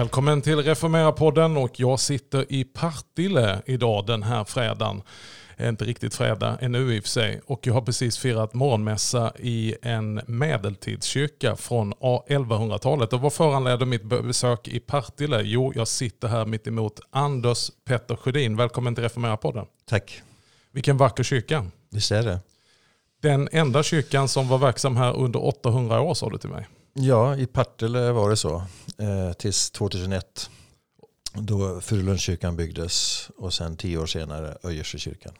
Välkommen till Reformera-podden och jag sitter i Partille idag den här fredagen. Inte riktigt fredag ännu i och för sig. Och jag har precis firat morgonmässa i en medeltidskyrka från 1100-talet. Och vad föranledde mitt besök i Partille? Jo, jag sitter här mitt emot Anders Petter Sjödin. Välkommen till Reformera-podden. Tack. Vilken vacker kyrka. Visst är det. Den enda kyrkan som var verksam här under 800 år sa du till mig. Ja, i Partille var det så. Eh, tills 2001. Då Furulundskyrkan byggdes och sen tio år senare Öjersjökyrkan.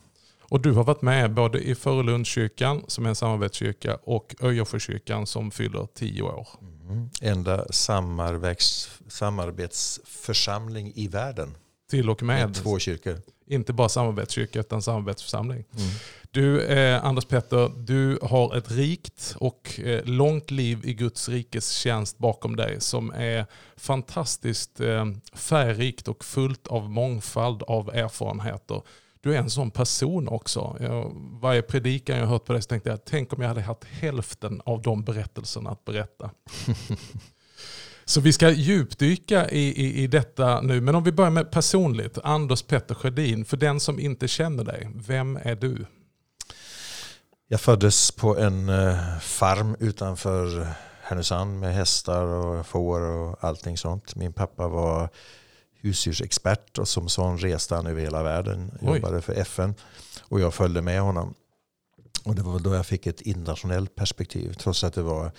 Och du har varit med både i Furulundskyrkan som är en samarbetskyrka och Öjersjökyrkan som fyller tio år. Mm. Enda samarbetsförsamling i världen. Till och med. två kyrkor. Inte bara samarbetskyrka utan samarbetsförsamling. Mm. Du eh, Anders Petter, du har ett rikt och eh, långt liv i Guds rikes tjänst bakom dig som är fantastiskt eh, färgrikt och fullt av mångfald av erfarenheter. Du är en sån person också. Jag, varje predikan jag hört på dig så tänkte jag, tänk om jag hade haft hälften av de berättelserna att berätta. Så vi ska djupdyka i, i, i detta nu. Men om vi börjar med personligt. Anders Petter Sjödin, för den som inte känner dig, vem är du? Jag föddes på en eh, farm utanför Härnösand med hästar och får och allting sånt. Min pappa var husdjursexpert och som sån reste han över hela världen. Oj. Jobbade för FN och jag följde med honom. Och det var då jag fick ett internationellt perspektiv. Trots att det var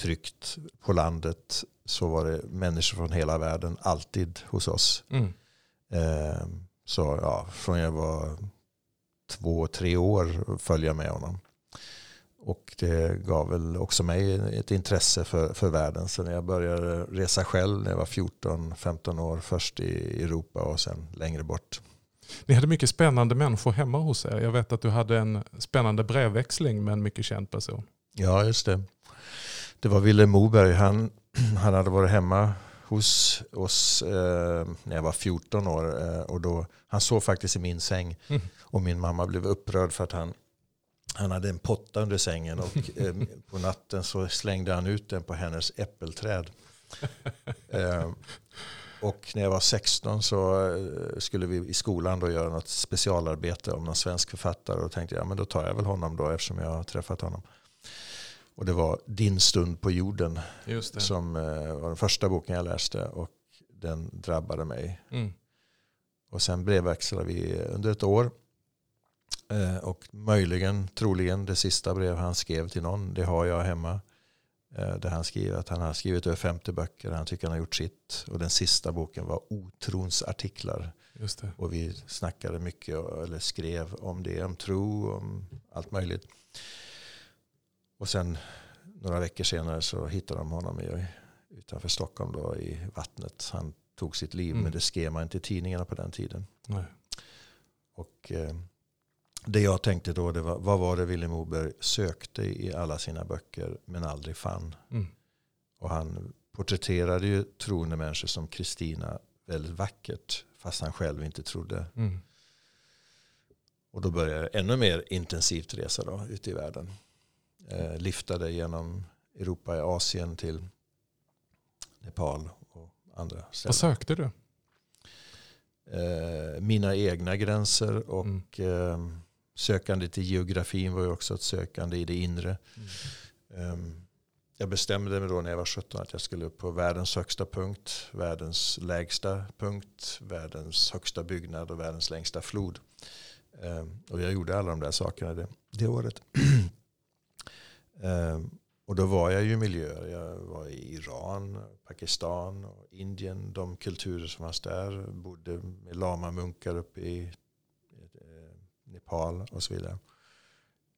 tryggt på landet så var det människor från hela världen alltid hos oss. Mm. Eh, så ja, från jag var två, tre år följde jag med honom. Och det gav väl också mig ett intresse för, för världen. Så när jag började resa själv när jag var 14-15 år. Först i Europa och sen längre bort. Ni hade mycket spännande människor hemma hos er. Jag vet att du hade en spännande brevväxling med en mycket känd person. Ja, just det. Det var Ville Moberg. Han, han hade varit hemma hos oss eh, när jag var 14 år. Eh, och då, han sov faktiskt i min säng. Mm. Och min mamma blev upprörd för att han han hade en potta under sängen och eh, på natten så slängde han ut den på hennes äppelträd. Eh, och när jag var 16 så eh, skulle vi i skolan då göra något specialarbete om någon svensk författare. Och tänkte jag, men då tar jag väl honom då eftersom jag har träffat honom. Och det var Din stund på jorden som var den första boken jag läste. Och den drabbade mig. Mm. Och sen brevväxlade vi under ett år. Eh, och möjligen, troligen, det sista brev han skrev till någon, det har jag hemma. Eh, där han skriver att han har skrivit över 50 böcker, han tycker han har gjort sitt. Och den sista boken var Otrons artiklar. Och vi snackade mycket, eller skrev om det, om tro, om allt möjligt. Och sen några veckor senare så hittade de honom i, utanför Stockholm då, i vattnet. Han tog sitt liv, mm. men det skrev man inte i tidningarna på den tiden. Nej. Och... Eh, det jag tänkte då det var vad var det Vilhelm Moberg sökte i alla sina böcker men aldrig fann. Mm. Och han porträtterade ju troende människor som Kristina väldigt vackert fast han själv inte trodde. Mm. Och då började jag ännu mer intensivt resa då, ute i världen. Eh, liftade genom Europa, i Asien till Nepal och andra ställen. Vad sökte du? Eh, mina egna gränser och mm. eh, sökande till geografin var ju också ett sökande i det inre. Mm. Um, jag bestämde mig då när jag var 17 att jag skulle upp på världens högsta punkt, världens lägsta punkt, världens högsta byggnad och världens längsta flod. Um, och jag gjorde alla de där sakerna det, det året. um, och då var jag ju i miljöer. Jag var i Iran, Pakistan och Indien. De kulturer som fanns där. Bodde med lamamunkar uppe i Nepal och så vidare.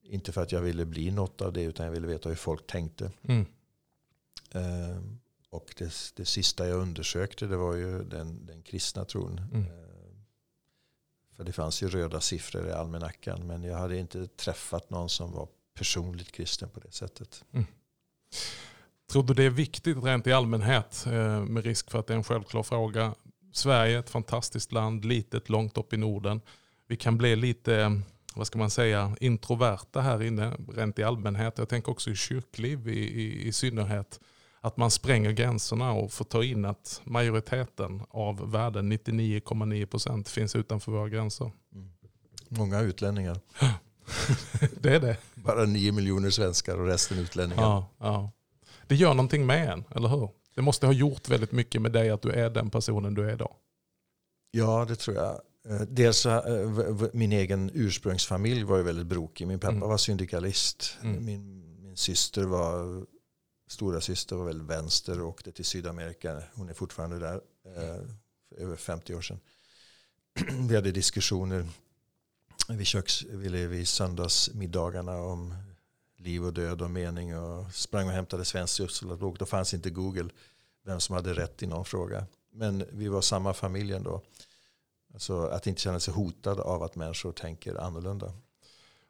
Inte för att jag ville bli något av det utan jag ville veta hur folk tänkte. Mm. Eh, och det, det sista jag undersökte det var ju den, den kristna tron. Mm. Eh, för det fanns ju röda siffror i almanackan men jag hade inte träffat någon som var personligt kristen på det sättet. Mm. Tror du det är viktigt rent i allmänhet eh, med risk för att det är en självklar fråga? Sverige är ett fantastiskt land, litet, långt upp i Norden vi kan bli lite, vad ska man säga, introverta här inne rent i allmänhet. Jag tänker också i kyrkliv i, i, i synnerhet. att man spränger gränserna och får ta in att majoriteten av världen, 99,9% finns utanför våra gränser. Mm. Många utlänningar. det är det. Bara nio miljoner svenskar och resten utlänningar. Ja, ja. Det gör någonting med en, eller hur? Det måste ha gjort väldigt mycket med dig att du är den personen du är idag. Ja, det tror jag. Eh, dels eh, min egen ursprungsfamilj var ju väldigt brokig. Min pappa mm. var syndikalist. Mm. Min, min syster var, stora syster var väldigt vänster och åkte till Sydamerika. Hon är fortfarande där, för över 50 år sedan. Vi hade diskussioner vid, köks, vid söndagsmiddagarna om liv och död och mening och sprang och hämtade Svensk Uppsalabok. Då fanns inte Google vem som hade rätt i någon fråga. Men vi var samma familj ändå. Alltså att inte känna sig hotad av att människor tänker annorlunda.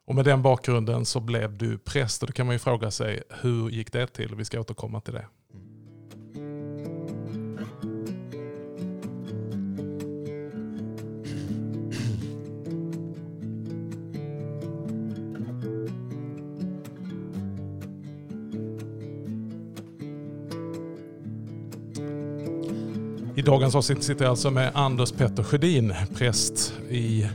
Och med den bakgrunden så blev du präst och då kan man ju fråga sig hur gick det till? Vi ska återkomma till det. I dagens avsnitt sitter jag alltså med Anders Petter Sjödin, präst i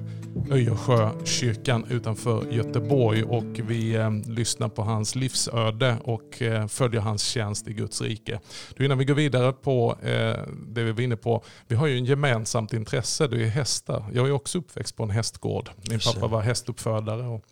Öjersjökyrkan utanför Göteborg och vi eh, lyssnar på hans livsöde och eh, följer hans tjänst i Guds rike. Du, innan vi går vidare på eh, det vi var inne på, vi har ju en gemensamt intresse, det är hästar. Jag är också uppväxt på en hästgård. Min pappa var hästuppfödare och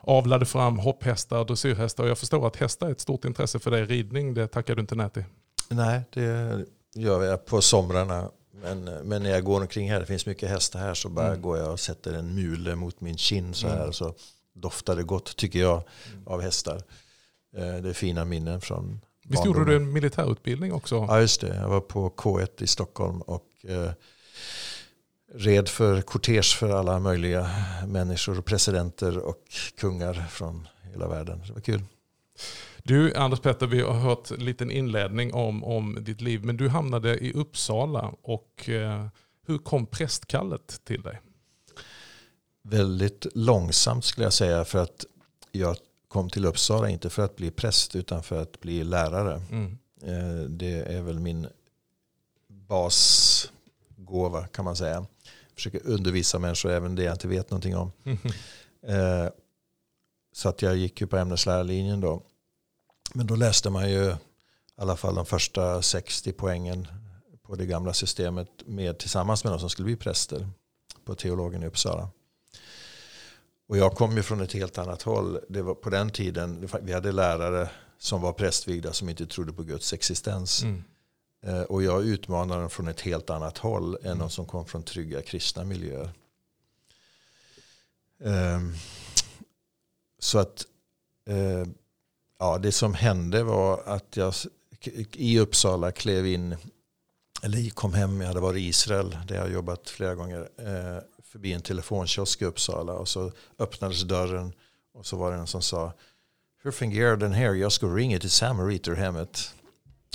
avlade fram hopphästar och dressyrhästar jag förstår att hästar är ett stort intresse för dig. Ridning, det tackar du inte nej till. Nej, det gör jag på somrarna. Men, men när jag går omkring här, det finns mycket hästar här, så bara mm. går jag och sätter en mule mot min kind så här. Mm. Så doftar det gott tycker jag mm. av hästar. Eh, det är fina minnen från Visst gjorde du en militärutbildning också? Ja just det, jag var på K1 i Stockholm och eh, red för kortege för alla möjliga människor, presidenter och kungar från hela världen. Det var kul. Du Anders Petter, vi har hört en liten inledning om, om ditt liv. Men du hamnade i Uppsala. och eh, Hur kom prästkallet till dig? Väldigt långsamt skulle jag säga. För att jag kom till Uppsala inte för att bli präst utan för att bli lärare. Mm. Eh, det är väl min basgåva kan man säga. Försöka undervisa människor även det jag inte vet någonting om. Mm. Så att jag gick ju på ämneslärarlinjen då. Men då läste man ju i alla fall de första 60 poängen på det gamla systemet med, tillsammans med de som skulle bli präster på teologen i Uppsala. Och jag kom ju från ett helt annat håll. Det var på den tiden, vi hade lärare som var prästvigda som inte trodde på Guds existens. Mm. Eh, och jag utmanade dem från ett helt annat håll än mm. de som kom från trygga kristna miljöer. Ehm, så att eh, Ja, det som hände var att jag i Uppsala klev in, eller kom hem, jag hade varit i Israel där jag jobbat flera gånger, eh, förbi en telefonkiosk i Uppsala och så öppnades dörren och så var det en som sa hur fungerar den här? Jag ska ringa till Samariterhemmet.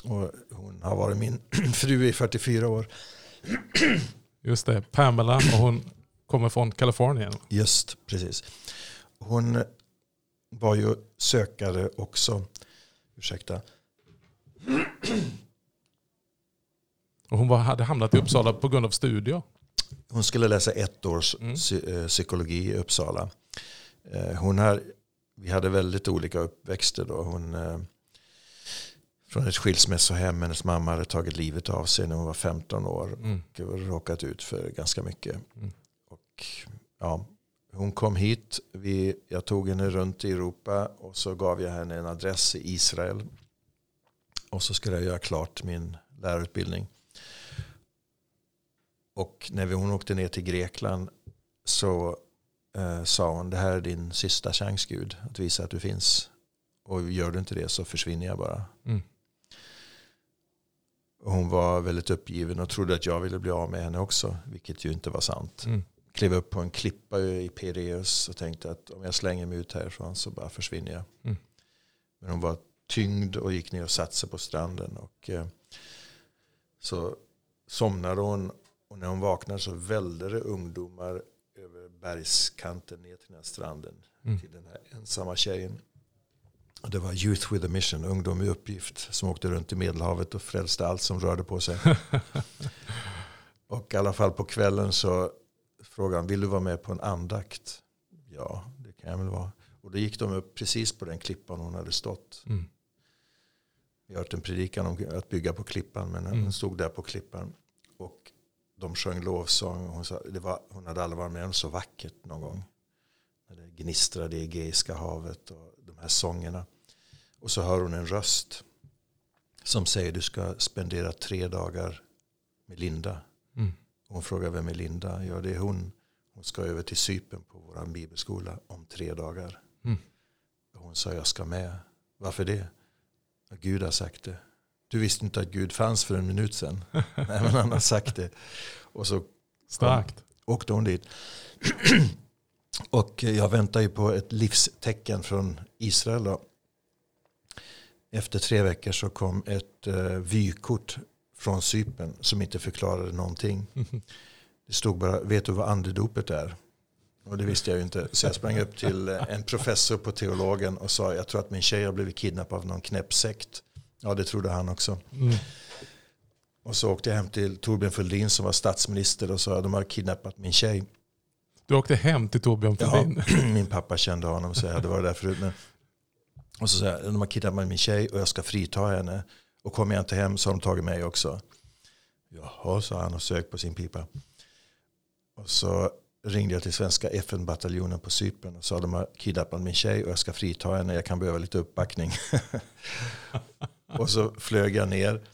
Och hon har varit min fru i 44 år. Just det, Pamela och hon kommer från Kalifornien. Just, precis. Hon var ju sökare också. Ursäkta. Och hon var, hade hamnat i Uppsala på grund av studier? Hon skulle läsa ett års mm. Eh, psykologi i Uppsala. Eh, hon har, vi hade väldigt olika uppväxter då. Hon, eh, från ett skilsmässohem. Hennes mamma hade tagit livet av sig när hon var 15 år. Mm. Och råkat ut för ganska mycket. Mm. Och ja, hon kom hit, vi, jag tog henne runt i Europa och så gav jag henne en adress i Israel. Och så skulle jag göra klart min lärarutbildning. Och när vi, hon åkte ner till Grekland så eh, sa hon det här är din sista chans Gud att visa att du finns. Och gör du inte det så försvinner jag bara. Mm. Hon var väldigt uppgiven och trodde att jag ville bli av med henne också. Vilket ju inte var sant. Mm klev upp på en klippa i Pireus och tänkte att om jag slänger mig ut härifrån så bara försvinner jag. Mm. Men hon var tyngd och gick ner och satte sig på stranden. Och, eh, så somnade hon och när hon vaknade så välde det ungdomar över bergskanten ner till den här stranden. Mm. Till den här ensamma tjejen. Det var Youth with a Mission, ungdom i uppgift, som åkte runt i Medelhavet och frälste allt som rörde på sig. och i alla fall på kvällen så frågade han, vill du vara med på en andakt? Ja, det kan jag väl vara. Och då gick de upp precis på den klippan hon hade stått. Mm. Vi har hört en predikan om att bygga på klippan, men mm. hon stod där på klippan. Och de sjöng lovsång. Hon, sa, det var, hon hade aldrig varit med om så vackert någon gång. När det gnistrade i Egeiska havet och de här sångerna. Och så hör hon en röst som säger du ska spendera tre dagar med Linda. Hon frågar vem är Linda? Ja det är hon. Hon ska över till Sypen på vår bibelskola om tre dagar. Mm. Hon sa jag ska med. Varför det? Gud har sagt det. Du visste inte att Gud fanns för en minut sedan. Nej, men han har sagt det. Och så Starkt. åkte hon dit. Och jag väntar ju på ett livstecken från Israel. Då. Efter tre veckor så kom ett uh, vykort från Sypen som inte förklarade någonting. Det stod bara, vet du vad andedopet är? Och det visste jag ju inte. Så jag sprang upp till eh, en professor på teologen och sa, jag tror att min tjej har blivit kidnappad av någon knäppsekt. Ja, det trodde han också. Mm. Och så åkte jag hem till Torbjörn Fälldin som var statsminister och sa, de har kidnappat min tjej. Du åkte hem till Torbjörn Fälldin? Ja, min pappa kände honom så jag hade varit där förut. Men, och så sa jag, de har kidnappat min tjej och jag ska frita henne. Och kommer jag inte hem så har de tagit mig också. Jaha, sa han och sög på sin pipa. Och så ringde jag till svenska FN-bataljonen på Cypern och sa de har kidnappat min tjej och jag ska frita henne. Jag kan behöva lite uppbackning. och så flög jag ner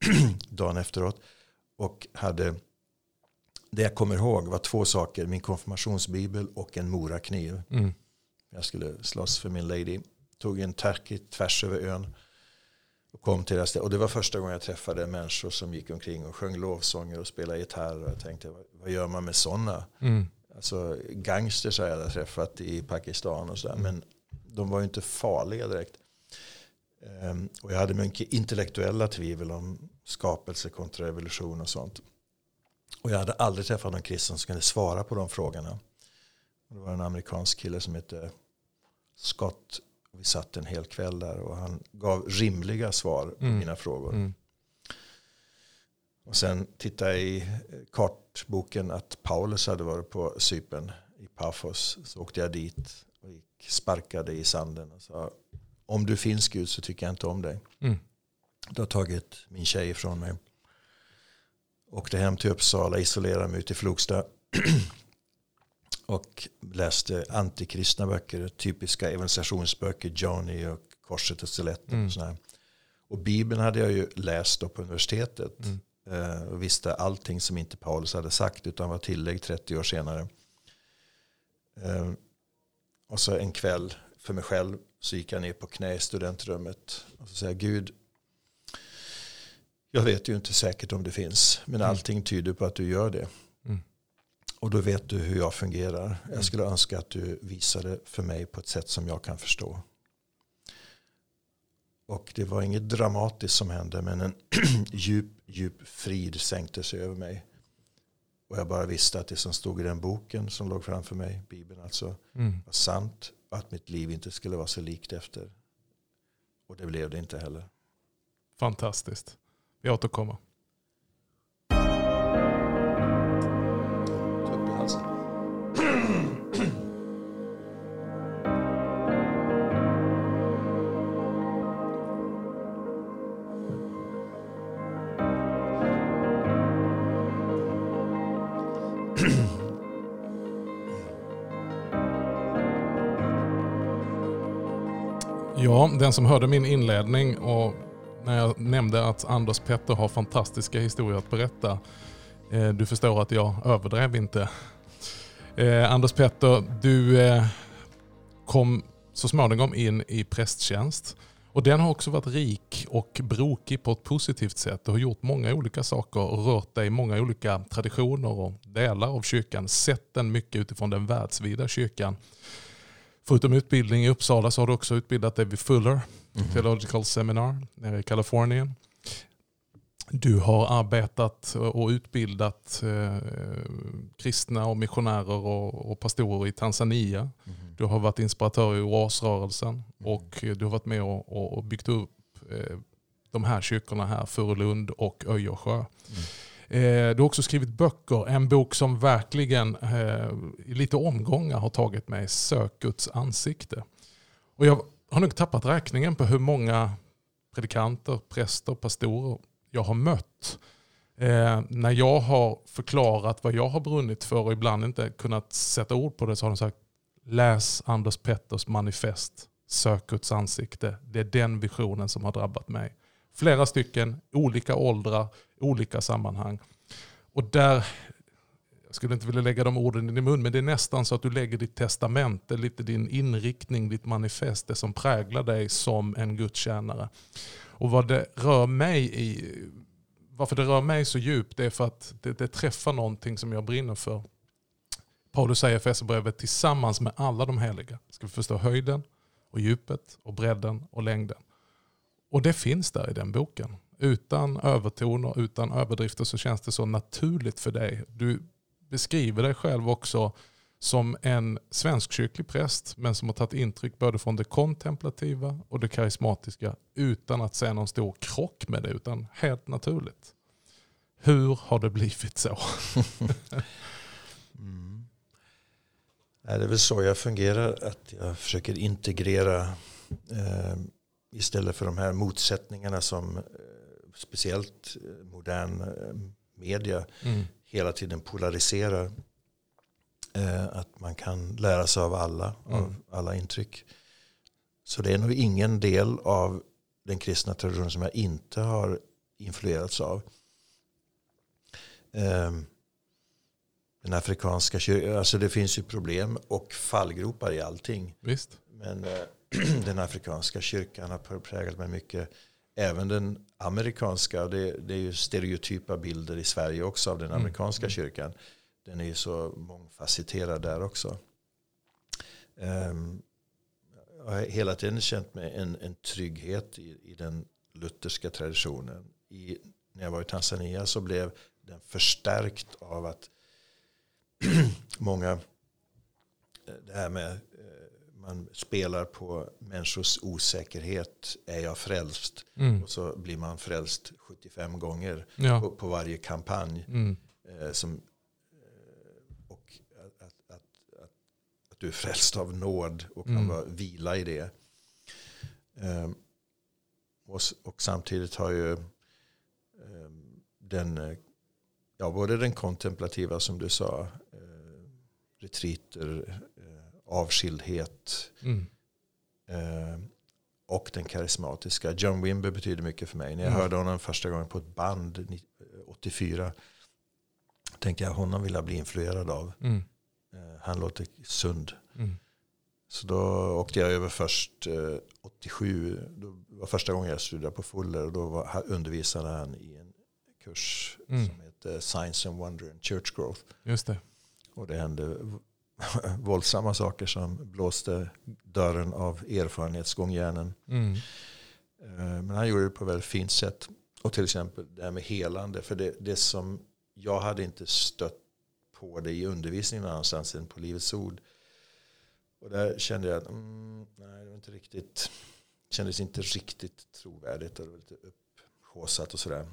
dagen efteråt och hade det jag kommer ihåg var två saker. Min konfirmationsbibel och en morakniv. Mm. Jag skulle slåss för min lady. Tog en turkey tvärs över ön. Och kom till det Och det var första gången jag träffade människor som gick omkring och sjöng lovsånger och spelade gitarr. Och jag tänkte, vad gör man med sådana? Mm. Alltså gangsters har jag träffat i Pakistan och sådär. Mm. Men de var ju inte farliga direkt. Um, och jag hade mycket intellektuella tvivel om skapelse kontra evolution och sånt. Och jag hade aldrig träffat någon kristen som kunde svara på de frågorna. Och det var en amerikansk kille som hette Scott vi satt en hel kväll där och han gav rimliga svar på mm. mina frågor. Mm. Och sen tittade jag i kartboken att Paulus hade varit på Sypen i Paphos. Så åkte jag dit och gick, sparkade i sanden och sa om du finns Gud så tycker jag inte om dig. Mm. Du har tagit min tjej ifrån mig. Åkte hem till Uppsala, isolerade mig ute i Flogsta. och läste antikristna böcker, typiska evangelisationsböcker, Johnny och Korset och Stiletten. Mm. Och, sådär. och Bibeln hade jag ju läst på universitetet. Mm. Eh, och visste allting som inte Paulus hade sagt utan var tillägg 30 år senare. Eh, och så en kväll för mig själv så gick jag ner på knä i studentrummet och så säger Gud jag vet ju inte säkert om det finns men mm. allting tyder på att du gör det. Och då vet du hur jag fungerar. Jag mm. skulle önska att du visade för mig på ett sätt som jag kan förstå. Och det var inget dramatiskt som hände men en djup, djup frid sänkte sig över mig. Och jag bara visste att det som stod i den boken som låg framför mig, Bibeln alltså, mm. var sant. Och att mitt liv inte skulle vara så likt efter. Och det blev det inte heller. Fantastiskt. Vi återkommer. Ja, den som hörde min inledning och när jag nämnde att Anders Petter har fantastiska historier att berätta. Eh, du förstår att jag överdrev inte. Eh, Anders Petter, du eh, kom så småningom in i prästtjänst. Och den har också varit rik och brokig på ett positivt sätt. Du har gjort många olika saker och rört dig i många olika traditioner och delar av kyrkan. Sett den mycket utifrån den världsvida kyrkan. Förutom utbildning i Uppsala så har du också utbildat dig vid Fuller mm. Theological Seminar nere i Kalifornien. Du har arbetat och utbildat eh, kristna och missionärer och, och pastorer i Tanzania. Mm. Du har varit inspiratör i OAS-rörelsen Mm. och du har varit med och, och byggt upp eh, de här kyrkorna här, Furulund och Öjersjö. Mm. Eh, du har också skrivit böcker. En bok som verkligen i lite omgångar har tagit mig, Sök Guds ansikte. Och jag har nog tappat räkningen på hur många predikanter, präster, pastorer jag har mött. Eh, när jag har förklarat vad jag har brunnit för och ibland inte kunnat sätta ord på det så har de sagt läs Anders Petters manifest, Sök Guds ansikte. Det är den visionen som har drabbat mig. Flera stycken, olika åldrar, olika sammanhang. Och där, jag skulle inte vilja lägga de orden i din mun, men det är nästan så att du lägger ditt testamente, lite din inriktning, ditt manifest, det som präglar dig som en gudstjänare. Och vad det rör mig i, varför det rör mig så djupt, det är för att det, det träffar någonting som jag brinner för. Paulus säger i Efesierbrevet, tillsammans med alla de heliga ska vi förstå höjden och djupet och bredden och längden. Och det finns där i den boken. Utan övertoner, utan överdrifter så känns det så naturligt för dig. Du beskriver dig själv också som en svenskkyrklig präst men som har tagit intryck både från det kontemplativa och det karismatiska utan att se någon stor krock med det utan helt naturligt. Hur har det blivit så? Mm. Det är väl så jag fungerar, att jag försöker integrera eh, istället för de här motsättningarna som eh, speciellt eh, modern eh, media Mm. hela tiden polariserar. Eh, att man kan lära sig av alla, av Mm. alla intryck. Så det är nog ingen del av den kristna traditionen som jag inte har influerats av. Ehm, den afrikanska kyrkan, alltså det finns ju problem och fallgropar i allting. Visst? Men eh, den afrikanska kyrkan har präglat mig mycket. Även den amerikanska, det, det är ju stereotypa bilder i Sverige också av den Mm. amerikanska Mm. kyrkan. Den är ju så mångfacetterad där också. Ehm, jag har hela tiden känt mig en, en trygghet i, i den lutherska traditionen. I, när jag var i Tanzania så blev den förstärkt av att många, eh, det här med man spelar på människors osäkerhet. Är jag frälst? Mm. Och så blir man frälst 75 gånger Ja. på, på varje kampanj. Mm. Eh, som, eh, och att, att, att, att, du är frälst av nåd och kan Mm. vara, vila i det. Eh, och, och samtidigt har ju eh, den, ja, både den kontemplativa som du sa, eh, retriter, avskildhet Mm. eh, och den karismatiska. John Wimber betyder mycket för mig. När jag Mm. hörde honom första gången på ett band ni- 84 tänkte jag honom vill jag bli influerad av. Mm. Eh, han låter sund. Mm. Så då åkte jag över först eh, 87. Då var första gången jag studerade på Fuller. Och då var, han- undervisade han i en kurs Mm. som heter Science and Wonder and Church Growth. Just det. Och det hände våldsamma saker som blåste dörren av erfarenhetsgångjärnen. Mm. Eh, Men han gjorde det på ett väldigt fint sätt. Och till exempel det här med helande. För det, det som jag hade inte stött på det i undervisningen någonstans än på Livets Ord. Och där kände jag att mm, nej, det var inte riktigt, kändes inte riktigt trovärdigt. Och det var lite upphaussat och sådär.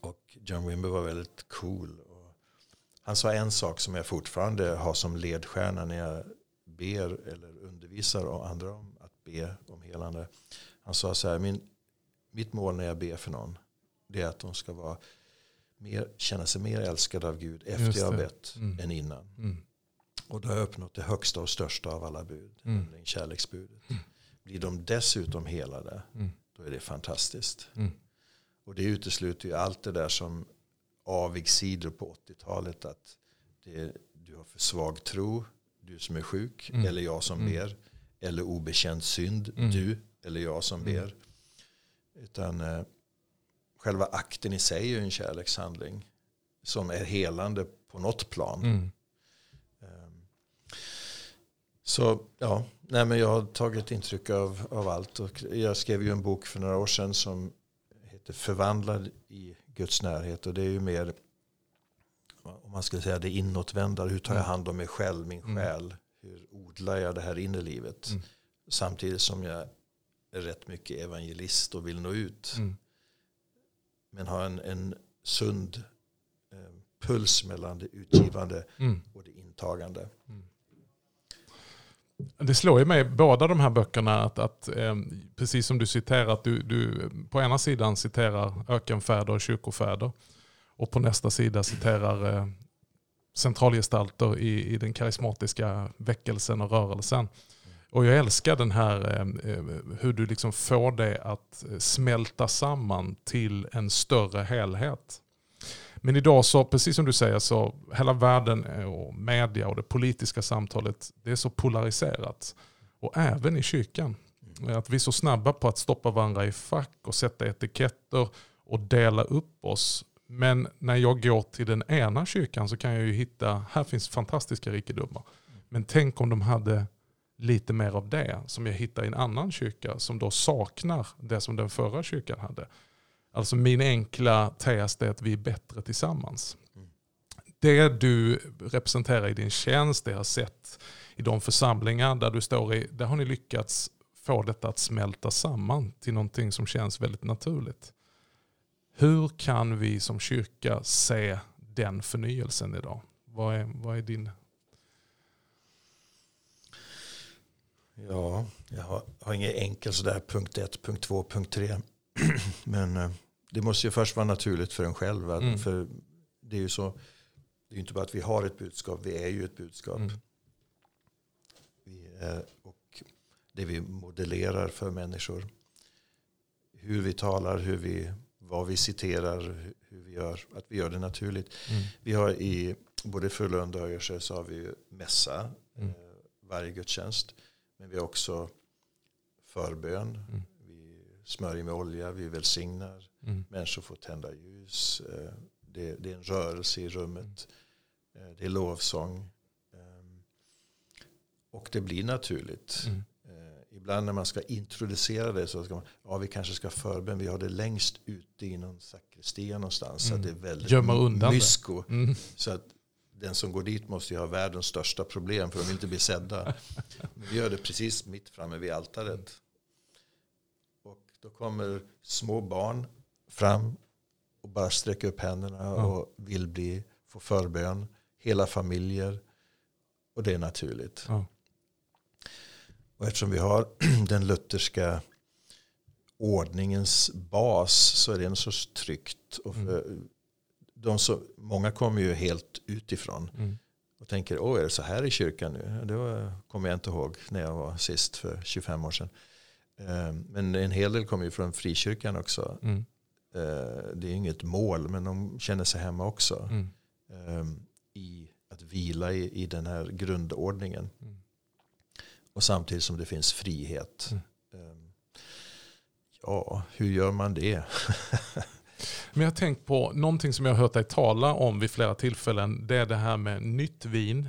Och John Wimber var väldigt cool. Han sa en sak som jag fortfarande har som ledstjärna när jag ber eller undervisar och andra om att be om helande. Han sa så här, min, mitt mål när jag ber för någon det är att de ska vara mer, känna sig mer älskade av Gud efter jag har bett Mm. än innan. Mm. Och då har jag uppnått det högsta och största av alla bud, Mm. nämligen kärleksbudet. Blir de dessutom helade, Mm. då är det fantastiskt. Mm. Och det utesluter ju allt det där som avigsidor på 80-talet. Att det, du har för svag tro, du som är sjuk, Mm. eller jag som Mm. ber. Eller obekänd synd, Mm. du eller jag som Mm. ber. Utan eh, själva akten i sig är en kärlekshandling. Som är helande på något plan. Mm. Ehm, Så ja, nej men jag har tagit intryck av, av allt. Och jag skrev ju en bok för några år sedan som heter Förvandlad i Guds närhet. Och det är ju mer, om man skulle säga det inåtvända. Hur tar jag hand om mig själv, min Mm. själ? hur odlar jag det här inre livet? Mm. Samtidigt som jag är rätt mycket evangelist och vill nå ut. Mm. Men har en, en sund eh, puls mellan det utgivande Mm. och det intagande. Det slår ju mig, båda de här böckerna, att, att eh, precis som du citerar, att du, du på ena sidan citerar ökenfäder och kyrkofäder och på nästa sida citerar eh, centralgestalter i, i den karismatiska väckelsen och rörelsen. Och jag älskar den här eh, eh hur du liksom får det att eh, smälta samman till en större helhet. Men idag så, precis som du säger, så hela världen och media och det politiska samtalet, det är så polariserat. Och även i kyrkan. Att vi är så snabba på att stoppa varandra i fack och sätta etiketter och dela upp oss. Men när jag går till den ena kyrkan så kan jag ju hitta, här finns fantastiska rikedomar. Men tänk om de hade lite mer av det som jag hittar i en annan kyrka som då saknar det som den förra kyrkan hade. Alltså min enkla tes är att vi är bättre tillsammans. Mm. Det du representerar i din tjänst, det jag har sett i de församlingar där du står i, där har ni lyckats få detta att smälta samman till någonting som känns väldigt naturligt. Hur kan vi som kyrka se den förnyelsen idag? Vad är, vad är din... Ja, jag har, har ingen enkel sådär punkt ett, punkt två, punkt tre. Men eh, det måste ju först vara naturligt för en själv. Mm. För det är ju så, det är ju inte bara att vi har ett budskap, vi är ju ett budskap. Mm. Vi är, och det vi modellerar för människor. Hur vi talar, hur vi, vad vi citerar, hur- hur vi gör. Att vi gör det naturligt. Mm. Vi har i både Frölunda och Öjersjö så har vi ju mässa Mm. eh, varje gudstjänst. Men vi har också förbön. Mm. Smörjer med olja, vi välsignar. Mm. Människor får tända ljus. Eh, Det, det är en rörelse i rummet. Eh, Det är lovsång. Ehm, Och det blir naturligt. Mm. Eh, Ibland när man ska introducera det så ska man, ja vi kanske ska förbön, vi har det längst ute i någon sakristia någonstans. Så Mm. det är väldigt Gömma undan mysko. Mm. Så att den som går dit måste ju ha världens största problem för de vill inte bli sedda. Men vi gör det precis mitt framme vid altaret. Då kommer små barn fram och bara sträcker upp händerna Ja. och vill bli, få förbön. Hela familjer. Och det är naturligt. Ja. Och eftersom vi har den lutherska ordningens bas så är det en sorts tryggt. Och för de som, många kommer ju helt utifrån Mm. och tänker, åh är det så här i kyrkan nu? Det var, kommer jag inte ihåg när jag var sist för 25 år sedan. Eh, Men en hel del kommer ju från frikyrkan också. Mm. Eh, Det är inget mål men de känner sig hemma också. Mm. eh, I att vila i, i den här grundordningen. Mm. Och samtidigt som det finns frihet. Mm. Ja, hur gör man det? Men jag har tänkt på någonting som jag har hört dig tala om vid flera tillfällen. Det är det här med nytt vin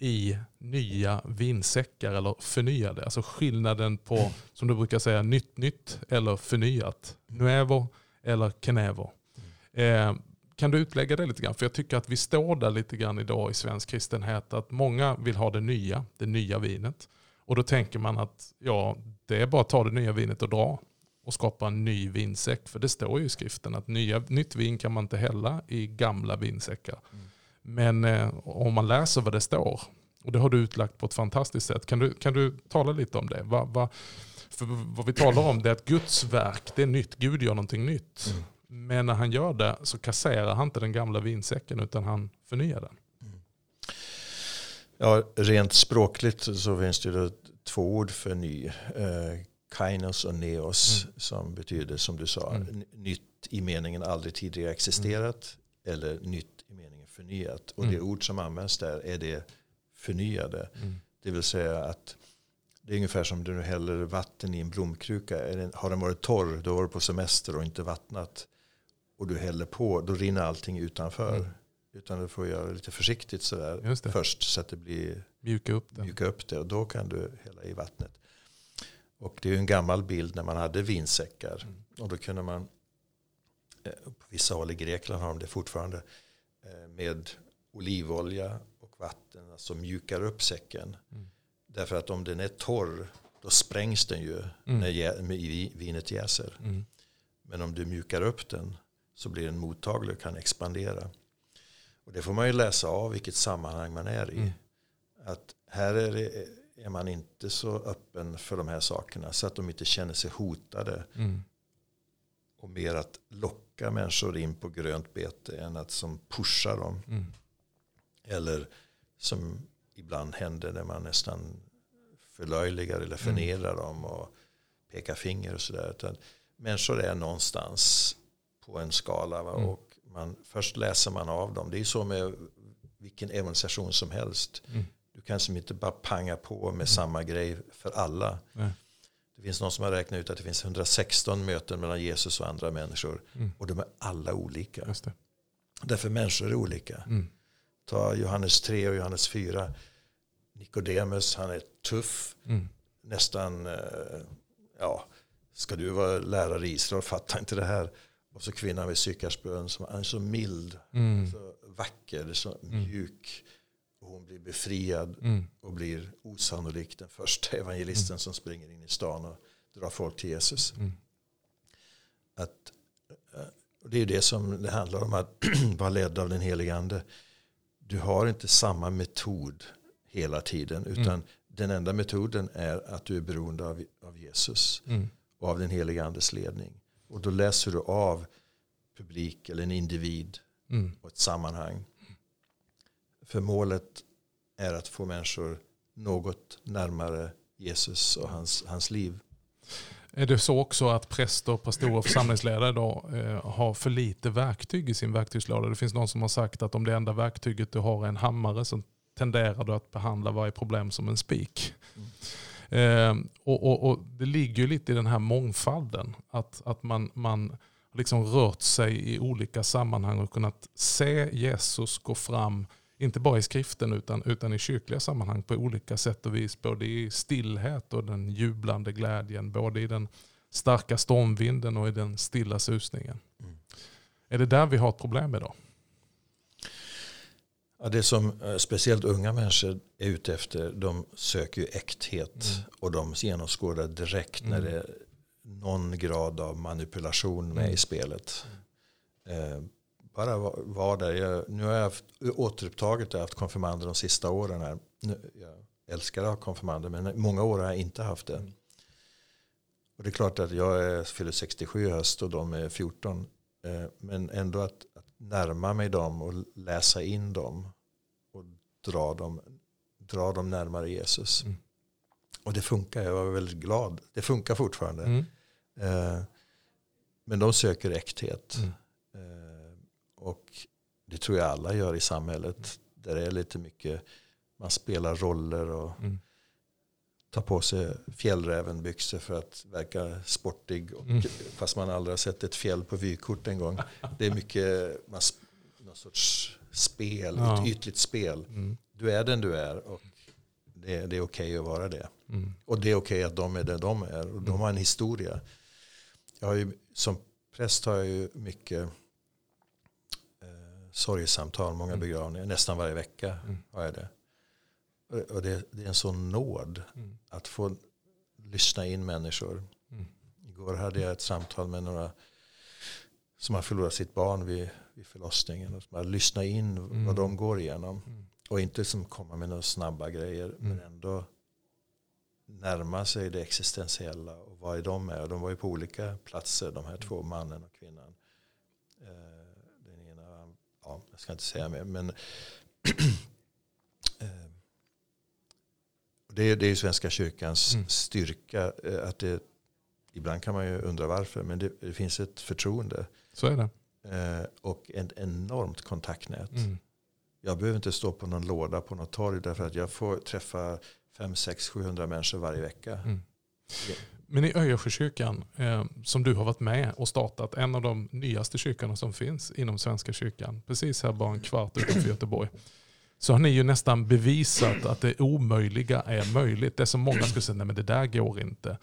i nya vinsäckar eller förnyade. Alltså skillnaden på, som du brukar säga, nytt nytt eller förnyat. Nuevo eller Kenevo. Eh, kan du utlägga det lite grann? För jag tycker att vi står där lite grann idag i svensk kristenhet. Att många vill ha det nya, det nya vinet. Och då tänker man att ja, det är bara att ta det nya vinet och dra och skapa en ny vinsäck. För det står ju i skriften att nya, nytt vin kan man inte hälla i gamla vinsäckar. Mm. Men eh, om man läser vad det står, och det har du utlagt på ett fantastiskt sätt, kan du, kan du tala lite om det? Va, va, för vad vi talar om det är att Guds verk, det är nytt. Gud gör någonting nytt. Mm. Men när han gör det så kasserar han inte den gamla vinsäcken utan han förnyar den. Ja, rent språkligt så finns det två ord för ny. Eh, kainos och neos som betyder som du sa Mm. nytt i meningen aldrig tidigare existerat eller nytt förnyat. Och Mm. det ord som används där är det förnyade. Mm. Det vill säga att det är ungefär som du häller vatten i en blomkruka. Den, har den varit torr, då var du på semester och inte vattnat. Och du häller på, då rinner allting utanför. Mm. Utan du får göra lite försiktigt sådär det. först så att det blir Mjuka upp den. mjuka upp det och då kan du hälla i vattnet. Och det är ju en gammal bild när man hade vinsäckar. Mm. Och då kunde man, eh, på vissa håll i Grekland har de det fortfarande, med olivolja och vatten, alltså mjukar upp säcken. Mm. Därför att om den är torr, då sprängs den ju Mm. när vinet jäser. Mm. Men om du mjukar upp den så blir den mottaglig och kan expandera. Och det får man ju läsa av vilket sammanhang man är i. Mm. Att här är, det, är man inte så öppen för de här sakerna så att de inte känner sig hotade. Mm. Och mer att locka människor in på grönt bete än att som pusha dem. Mm. Eller som ibland händer när man nästan förlöjligar eller förnedrar dem och pekar finger och sådär. Utan Människor är någonstans på en skala. Va? Mm. Och man, först läser man av dem. Det är så med vilken evangelisation som helst. Mm. Du kan som inte bara panga på med samma grej för alla. Nej. Det finns någon som har räknat ut att det finns 116 möten mellan Jesus och andra människor. Mm. Och de är alla olika. Därför människor är olika. Mm. Ta Johannes 3 och Johannes 4. Nikodemus, han är tuff. Mm. Nästan, eh, ja, ska du vara lärare i Israel, fatta inte det här. Och så kvinnan vid Sykarsbön som är så mild, Mm. så vacker, så mjuk. Och hon blir befriad Mm. och blir osannolikt den första evangelisten som springer in i stan och drar folk till Jesus. Mm. Att, eh, det är det som det handlar om att vara ledd av den helige ande. Du har inte samma metod hela tiden utan den enda metoden är att du är beroende av, av Jesus Mm. och av den helige andes ledning. Och då läser du av publik eller en individ Mm. och ett sammanhang. För målet är att få människor något närmare Jesus och hans, hans liv. Är det så också att präster, pastorer och församlingsledare då, eh, har för lite verktyg i sin verktygslåda? Det finns någon som har sagt att om det enda verktyget du har är en hammare så tenderar du att behandla varje problem som en spik. Eh, och, och, och Det ligger ju lite i den här mångfalden. Att, att man, man har liksom rört sig i olika sammanhang och kunnat se Jesus gå fram, inte bara i skriften utan, utan i kyrkliga sammanhang på olika sätt och vis. Både i stillhet och den jublande glädjen. Både i den starka stormvinden och i den stilla susningen. Mm. Är det där vi har ett problem idag? Ja, det som eh, speciellt unga människor är ute efter, de söker ju äkthet. Och de genomskådar direkt när Mm. det är någon grad av manipulation med Mm. i spelet. Eh, bara va- vara där. Jag, nu har jag haft, återupptaget, jag har haft konfirmander de sista åren här. Nu, jag älskar att ha konfirmander men många år har jag inte haft det. Mm. Och det är klart att jag är, fyller 67 i höst och de är 14. Eh, men ändå att, att närma mig dem och läsa in dem och dra dem, dra dem närmare Jesus. Mm. Och det funkar, jag var väldigt glad. Det funkar fortfarande. Mm. Eh, men de söker äkthet. Mm. Och det tror jag alla gör i samhället. Där det är lite mycket, man spelar roller och Mm. tar på sig fjällrävenbyxor för att verka sportig. Och, Mm. Fast man aldrig har sett ett fjäll på vykort en gång. Det är mycket man, någon sorts spel, Ja. ett ytligt spel. Mm. Du är den du är och det, det är okej att vara det. Mm. Och det är okej att de är det de är. Och de har en historia. Jag har ju, som präst har jag ju mycket sorgesamtal, många Mm. begravningar. Nästan varje vecka Mm. har jag det. Och- Och det, det är en sån nåd Mm. att få lyssna in människor. Mm. Igår hade jag ett samtal med några som har förlorat sitt barn vid, vid förlossningen. Och bara lyssna in Mm. vad de går igenom. Mm. Och inte som komma med några snabba grejer. Men Mm. ändå närma sig det existentiella. Och vad är de är. De var ju på olika platser. De här två, mannen och kvinnan. Ja, jag ska inte säga mer. Men eh, det, är, det är ju Svenska kyrkans Mm. styrka. eh, Att det, ibland kan man ju undra varför. Men det, det finns ett förtroende. Så är det. eh, Och ett enormt kontaktnät. Mm. Jag behöver inte stå på någon låda på något torg därför att jag får träffa 5, 6, 700 människor varje vecka. Mm. Men i Öjersjökyrkan, eh, som du har varit med och startat, en av de nyaste kyrkorna som finns inom Svenska kyrkan, precis här bara en kvart utanför Göteborg, så har ni ju nästan bevisat att det omöjliga är möjligt. Det som många skulle säga, nej men det där går inte.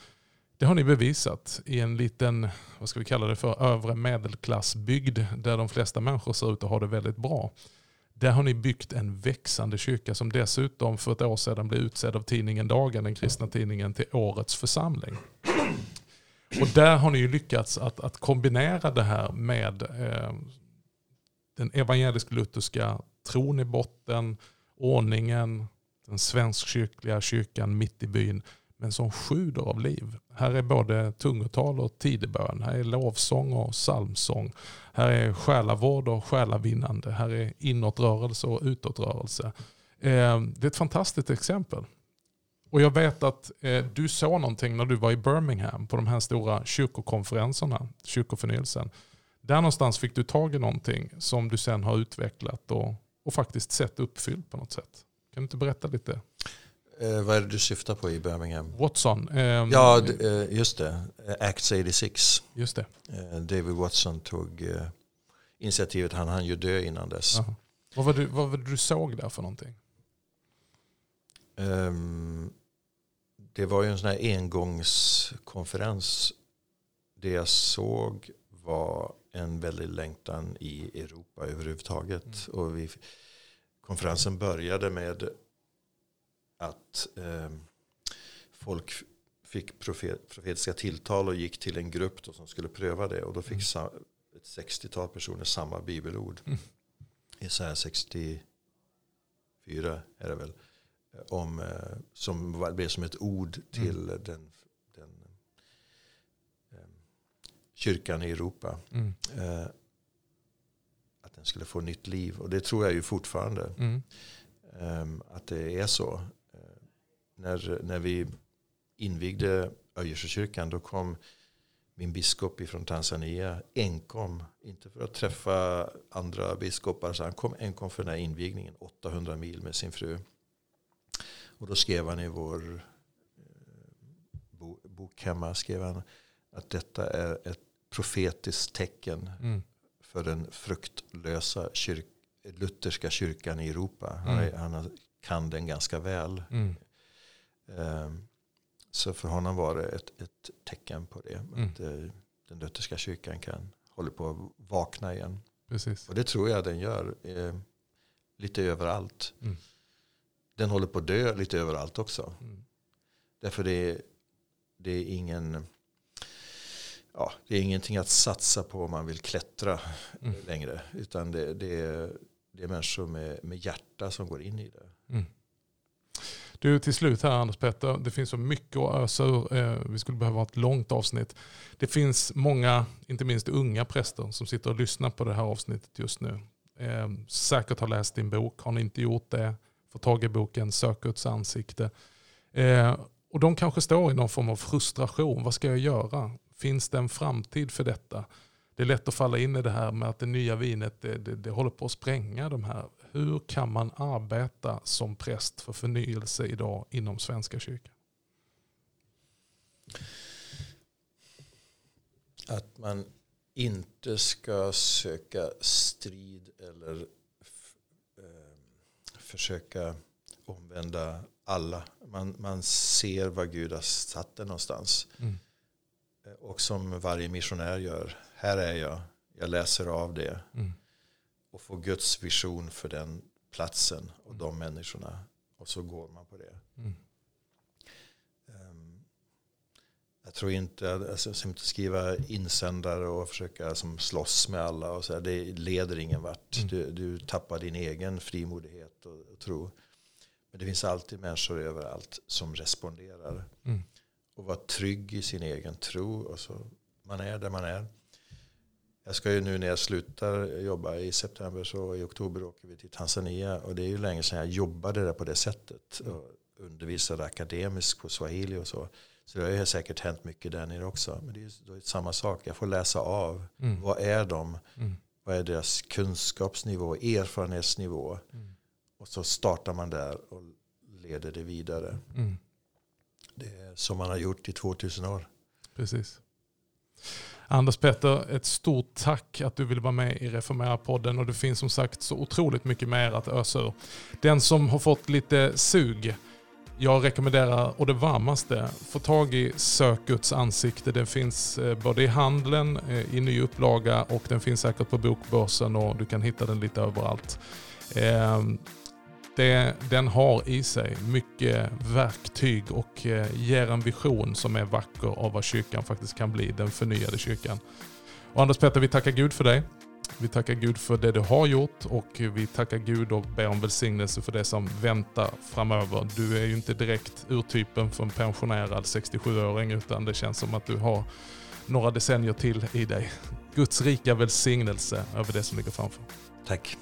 Det har ni bevisat i en liten, vad ska vi kalla det för, övre medelklassbygd där de flesta människor ser ut att ha det väldigt bra. Där har ni byggt en växande kyrka som dessutom för ett år sedan blev utsedd av tidningen Dagen, den kristna tidningen, till årets församling. Och där har ni ju lyckats att, att kombinera det här med eh, den evangelisk-lutherska tron i botten, ordningen, den svenskkyrkliga kyrkan mitt i byn, men som sjuder av liv. Här är både tungotal och tidebön, här är lovsång och psalmsång, här är själavård och själavinnande, här är inåtrörelse och utåtrörelse. Eh, det är ett fantastiskt exempel. Och jag vet att eh, du såg någonting när du var i Birmingham på de här stora kyrkokonferenserna, kyrkoförnyelsen. Där någonstans fick du tag i någonting som du sen har utvecklat och, och faktiskt sett uppfyllt på något sätt. Kan du inte berätta lite? Eh, vad är det du syftar på i Birmingham? Watson. Eh, ja, just det. Acts 86. Just det. Eh, David Watson tog eh, initiativet. Han hann ju dö innan dess. Aha. Vad, var det, vad var det du såg där för någonting? Um, det var ju en sån här engångskonferens. Det jag såg var en väldig längtan i Europa överhuvudtaget. Mm. Och vi, konferensen började med att eh, folk fick profet, profetiska tilltal och gick till en grupp då som skulle pröva det. Och då fick mm. ett 60-tal personer samma bibelord. Mm. Isaiah 64 är det väl. Om, eh, som blev som ett ord till mm. den, den eh, kyrkan i Europa. Mm. Eh, att den skulle få nytt liv. Och det tror jag ju fortfarande. Mm. Ehm, att det är så. När, när vi invigde Öjerskykyrkan då kom min biskop från Tanzania enkom. Inte för att träffa andra biskopar. Så han kom enkom för den här invigningen. 800 mil med sin fru. Och då skrev han i vår eh, bok hemma skrev han att detta är ett profetiskt tecken mm. för den fruktlösa kyrk, lutherska kyrkan i Europa. Mm. Han, han, kan den ganska väl. Mm. Um, så för honom var det ett, ett tecken på det. Mm. Att uh, den lutherska kyrkan kan håller på att vakna igen. Precis. Och det tror jag den gör. Eh, lite överallt. Mm den håller på att dö lite överallt också. Mm. Därför det är, det är ingen ja, det är ingenting att satsa på om man vill klättra mm. längre. Utan det, det, är, det är människor med, med hjärta som går in i det. Mm. Du, till slut här Anders Petter, det finns så mycket att ösa ur. Eh, vi skulle behöva ha ett långt avsnitt. Det finns många, inte minst unga präster, som sitter och lyssnar på det här avsnittet just nu. Eh, säkert har läst din bok. Har ni inte gjort det, få tag i boken Sök Guds ansikte. Eh, och de kanske står i någon form av frustration. Vad ska jag göra? Finns det en framtid för detta? Det är lätt att falla in i det här med att det nya vinet det, det, det håller på att spränga de här. Hur kan man arbeta som präst för förnyelse idag inom Svenska kyrkan? Att man inte ska söka strid eller försöka omvända alla. Man, man ser vad Gud har satt det någonstans. Mm. Och som varje missionär gör. Här är jag. Jag läser av det. Mm. Och får Guds vision för den platsen och mm. de människorna. Och så går man på det. Mm. Um, jag tror inte, alltså, inte skriva insändare och försöka som slåss med alla. Och så här, det leder ingen vart. Mm. Du, du tappar din egen frimodighet och, och, tro. Men det finns alltid människor överallt som responderar. Mm. Och vara trygg i sin egen tro. Och så, man är där man är. Jag ska ju nu när jag slutar jobba i september så i oktober åker vi till Tanzania. Och det är ju länge sedan jag jobbade där på det sättet. Och undervisade akademiskt på swahili och så. Så det har säkert hänt mycket där nere också. Men det är, det samma sak. Jag får läsa av. Mm. Vad är de? Mm. Vad är deras kunskapsnivå, erfarenhetsnivå? Mm. Och så startar man där och leder det vidare. Mm. Det är som man har gjort i 2000 år. Precis. Anders Petter, ett stort tack att du vill vara med i Reformera-podden och det finns som sagt så otroligt mycket mer att ösa ur. Den som har fått lite sug jag rekommenderar och det varmaste, få tag i Sök Guds ansikte. Den finns eh, både i handeln, eh, i ny upplaga och den finns säkert på bokbörsen och du kan hitta den lite överallt. Ehm, det, den har i sig mycket verktyg och eh, ger en vision som är vacker av vad kyrkan faktiskt kan bli, den förnyade kyrkan. Och Anders Petter, vi tackar Gud för dig. Vi tackar Gud för det du har gjort och vi tackar Gud och ber om välsignelse för det som väntar framöver. Du är ju inte direkt urtypen för en pensionerad 67-åring utan det känns som att du har några decennier till i dig. Guds rika välsignelse över det som ligger framför. Tack.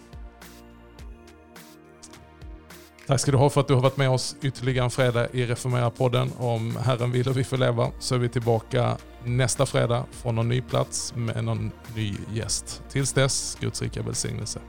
Tack ska du ha för att du har varit med oss ytterligare en fredag i Reformera-podden. Om Herren vill och vi får leva så är vi tillbaka nästa fredag från någon ny plats med någon ny gäst. Tills dess, Guds rika välsignelse.